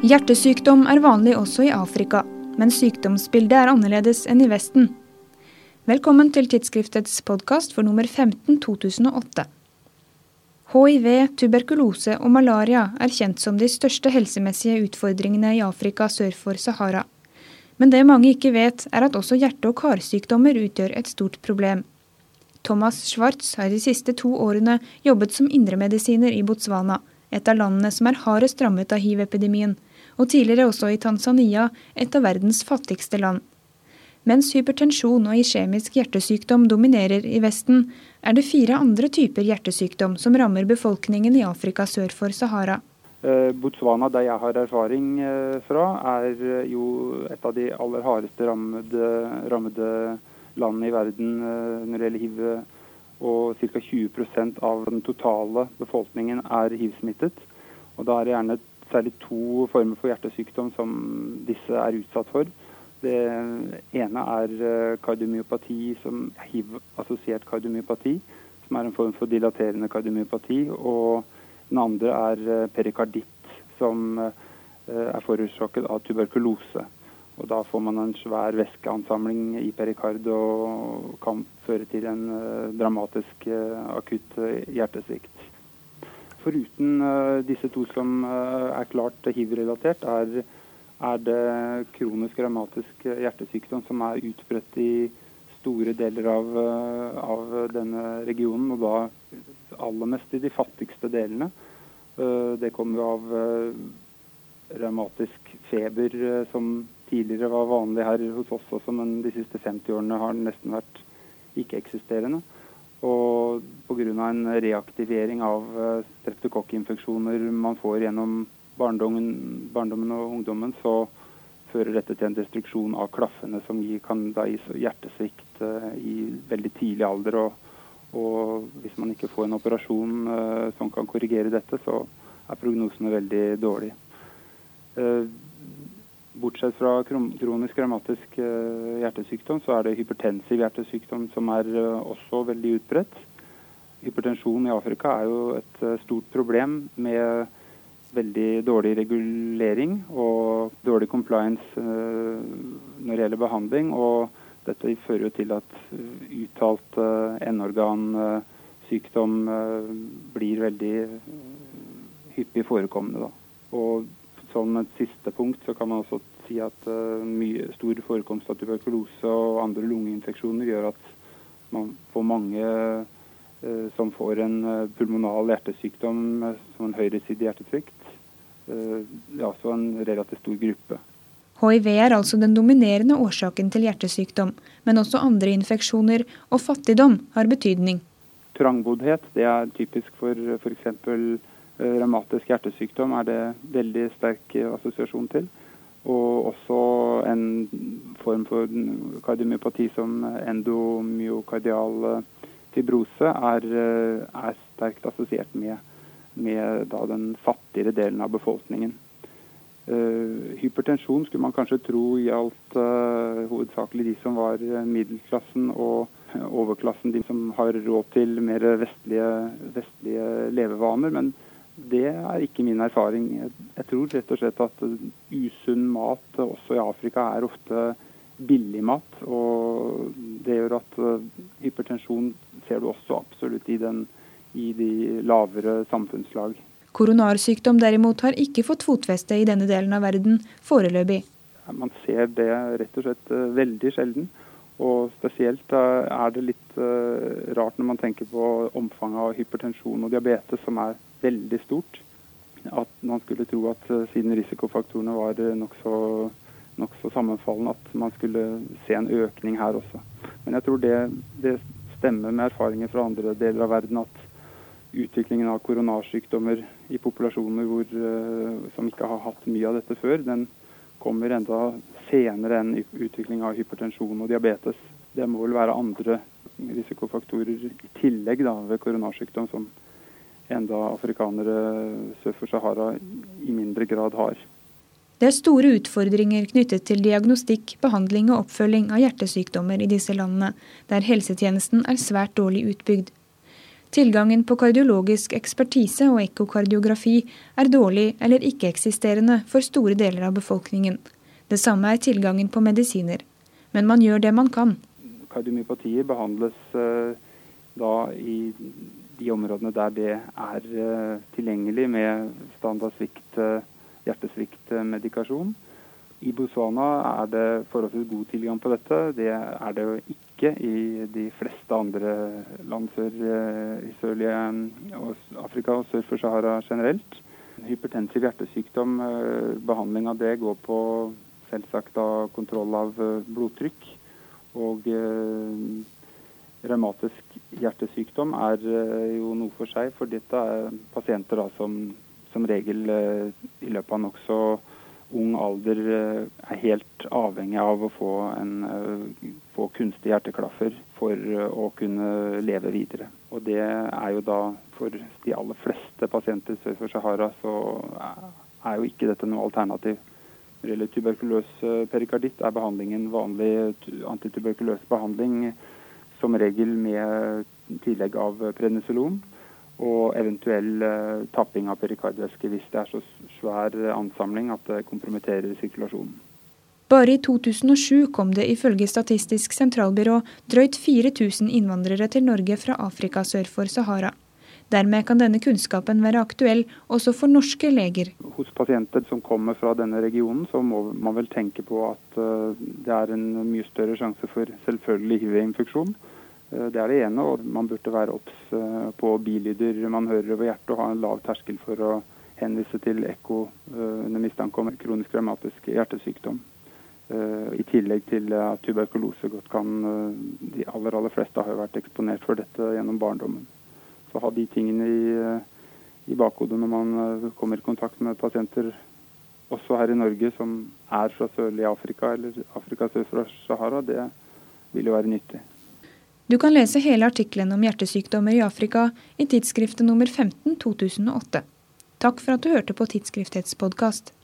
Hjertesykdom er vanlig også i Afrika, men sykdomsbildet er annerledes enn i Vesten. Velkommen til tidsskriftets podkast for nummer 15 2008. Hiv, tuberkulose og malaria er kjent som de største helsemessige utfordringene i Afrika sør for Sahara. Men det mange ikke vet, er at også hjerte- og karsykdommer utgjør et stort problem. Thomas Schwartz har de siste to årene jobbet som indremedisiner i Botswana, et av landene som er hardest rammet av hiv-epidemien, og tidligere også i Tanzania, et av verdens fattigste land. Mens hypertensjon og iskjemisk hjertesykdom dominerer i Vesten, er det fire andre typer hjertesykdom som rammer befolkningen i Afrika sør for Sahara. Eh, Botswana, der jeg har erfaring eh, fra, er eh, jo et av de aller hardeste rammede, rammede landene i verden når det gjelder hiv. Og ca. 20% av den totale befolkningen er hiv-smittet. Og da er det gjerne særlig to former for hjertesykdom som disse er utsatt for. Det ene er eh, kardiomyopati, som hiv-assosiert kardiomyopati, som er en form for dilaterende kardiomyopati. Og den andre er eh, perikarditt, som eh, er forårsaket av tuberkulose. Og Da får man en svær væskeansamling i perikard og kan føre til en dramatisk akutt hjertesvikt. Foruten uh, disse to som uh, er klart hiv-relatert, er, er, det kronisk revmatisk hjertesykdom som er utbredt i store deler av, uh, av, denne regionen, og da aller mest i de fattigste delene. det kommer jo av revmatisk feber, som tidligere var vanlig her hos oss også, men de siste 50 årene har nesten vært ikke-eksisterende. Og pga. en reaktivering av eh, streptokokkinfeksjoner man får gjennom barndommen, barndommen, og ungdommen, så fører dette til en destruksjon av klaffene som kan da gi hjertesvikt uh, i veldig tidlig alder. Og, og, hvis man ikke får en operasjon uh, som kan korrigere dette, så er prognosene veldig dårlige. Bortsett fra kronisk revmatisk eh, hjertesykdom, så er det hypertensiv hjertesykdom som er eh, også veldig utbredt. Hypertensjon i Afrika er jo et eh, stort problem med veldig dårlig regulering og dårlig compliance når det gjelder behandling. Og dette fører jo til at uttalt N-organsykdom blir veldig hyppig forekommende. Da. Og som et siste punkt så kan man også si at uh, mye stor forekomst av tuberkulose og andre lungeinfeksjoner gjør at man får mange uh, som får en uh, pulmonal hjertesykdom som en høyresidig hjertesvikt. det er altså en relativt stor gruppe. HIV er altså den dominerende årsaken til hjertesykdom, men også andre infeksjoner og fattigdom har betydning. Trangboddhet det er typisk for f.eks. revmatisk hjertesykdom, er det veldig sterk assosiasjon til. Og også en form for kardiomyopati som endomyokardial fibrose er, er sterkt assosiert med, med den fattigere delen av befolkningen. Uh, hypertensjon skulle man kanskje tro gjaldt uh, hovedsakelig de som var middelklassen og overklassen, de som har råd til mer vestlige, vestlige levevaner. Men det er ikke min erfaring. Jeg tror rett og slett at usunn mat også i Afrika er ofte billig mat. Og det gjør at eh, hypertensjon ser du også absolutt i, den, i de lavere samfunnslag. Koronarsykdom derimot har ikke fått fotfeste i denne delen av verden foreløpig. Man ser det rett og slett eh, veldig sjelden. Og spesielt eh, er det litt rart når man tenker på omfanget av hypertensjon og diabetes, som er veldig stort. At man skulle tro at uh, siden risikofaktorene var uh, nokså nok så sammenfallende, at man skulle se en økning her også. Men jeg tror det, det stemmer med erfaringer fra andre deler av verden at utviklingen av koronarsykdommer i populasjoner hvor, som ikke har hatt mye av dette før, den kommer enda senere enn utvikling av hypertensjon og diabetes. Det må vel være andre risikofaktorer i tillegg da, ved koronasykdom som enda afrikanere sør for Sahara i mindre grad har. Det er store utfordringer knyttet til diagnostikk, behandling og oppfølging av hjertesykdommer i disse landene, der helsetjenesten er svært dårlig utbygd. Tilgangen på kardiologisk ekspertise og ekkokardiografi er dårlig eller ikke-eksisterende for store deler av befolkningen. Det samme er tilgangen på medisiner. Men man gjør det man kan. Kardiomyopatier behandles uh, da i de områdene der det er uh, tilgjengelig med standard svikt, hjertesviktmedikasjon. I Botswana er det forholdsvis god tilgang på dette. Det er det jo ikke i de fleste andre land sør, i sørlige Afrika og sør for Sahara generelt. Hypertensiv hjertesykdom, behandling av det går på selvsagt da kontroll av eh, blodtrykk. Og eh, revmatisk hjertesykdom er eh, jo noe for seg, for dette er pasienter da, som som regel i løpet av nokså ung alder er helt avhengig av å få, en, få kunstige hjerteklaffer for å kunne leve videre. Og det er jo da for de aller fleste pasienter sør for Sahara så er jo ikke dette noe alternativ. Når det gjelder tuberkuløs eh, perikarditt, er behandlingen vanlig antituberkuløs behandling, som regel med tillegg av prednisolon og eventuell uh, tapping av perikardvæske hvis det er så svær ansamling at det kompromitterer sirkulasjonen. Bare i 2007 kom det ifølge Statistisk sentralbyrå drøyt 4000 innvandrere til Norge fra Afrika sør for Sahara. Dermed kan denne kunnskapen være aktuell også for norske leger. Hos pasienter som kommer fra denne regionen, så må man vel tenke på at eh, det er en mye større sjanse for selvfølgelig hiv-infeksjon. Eh, det er det ene, og man burde være obs eh, på bilyder man hører over hjertet og ha en lav terskel for å henvise til ekko under mistanke om kronisk revmatisk hjertesykdom. I tillegg til at tuberkulose godt kan De aller, aller fleste har vært eksponert for dette gjennom barndommen. Så ha de tingene i, eh, i bakhodet når man eh, kommer i kontakt med pasienter også her i Norge som er fra sørlige Afrika eller Afrika sør for Sahara, det vil jo være nyttig. Du kan lese hele artikkelen om hjertesykdommer i Afrika i tidsskriftet nummer 15 2008. Takk for at du hørte på Tidsskriftets podkast.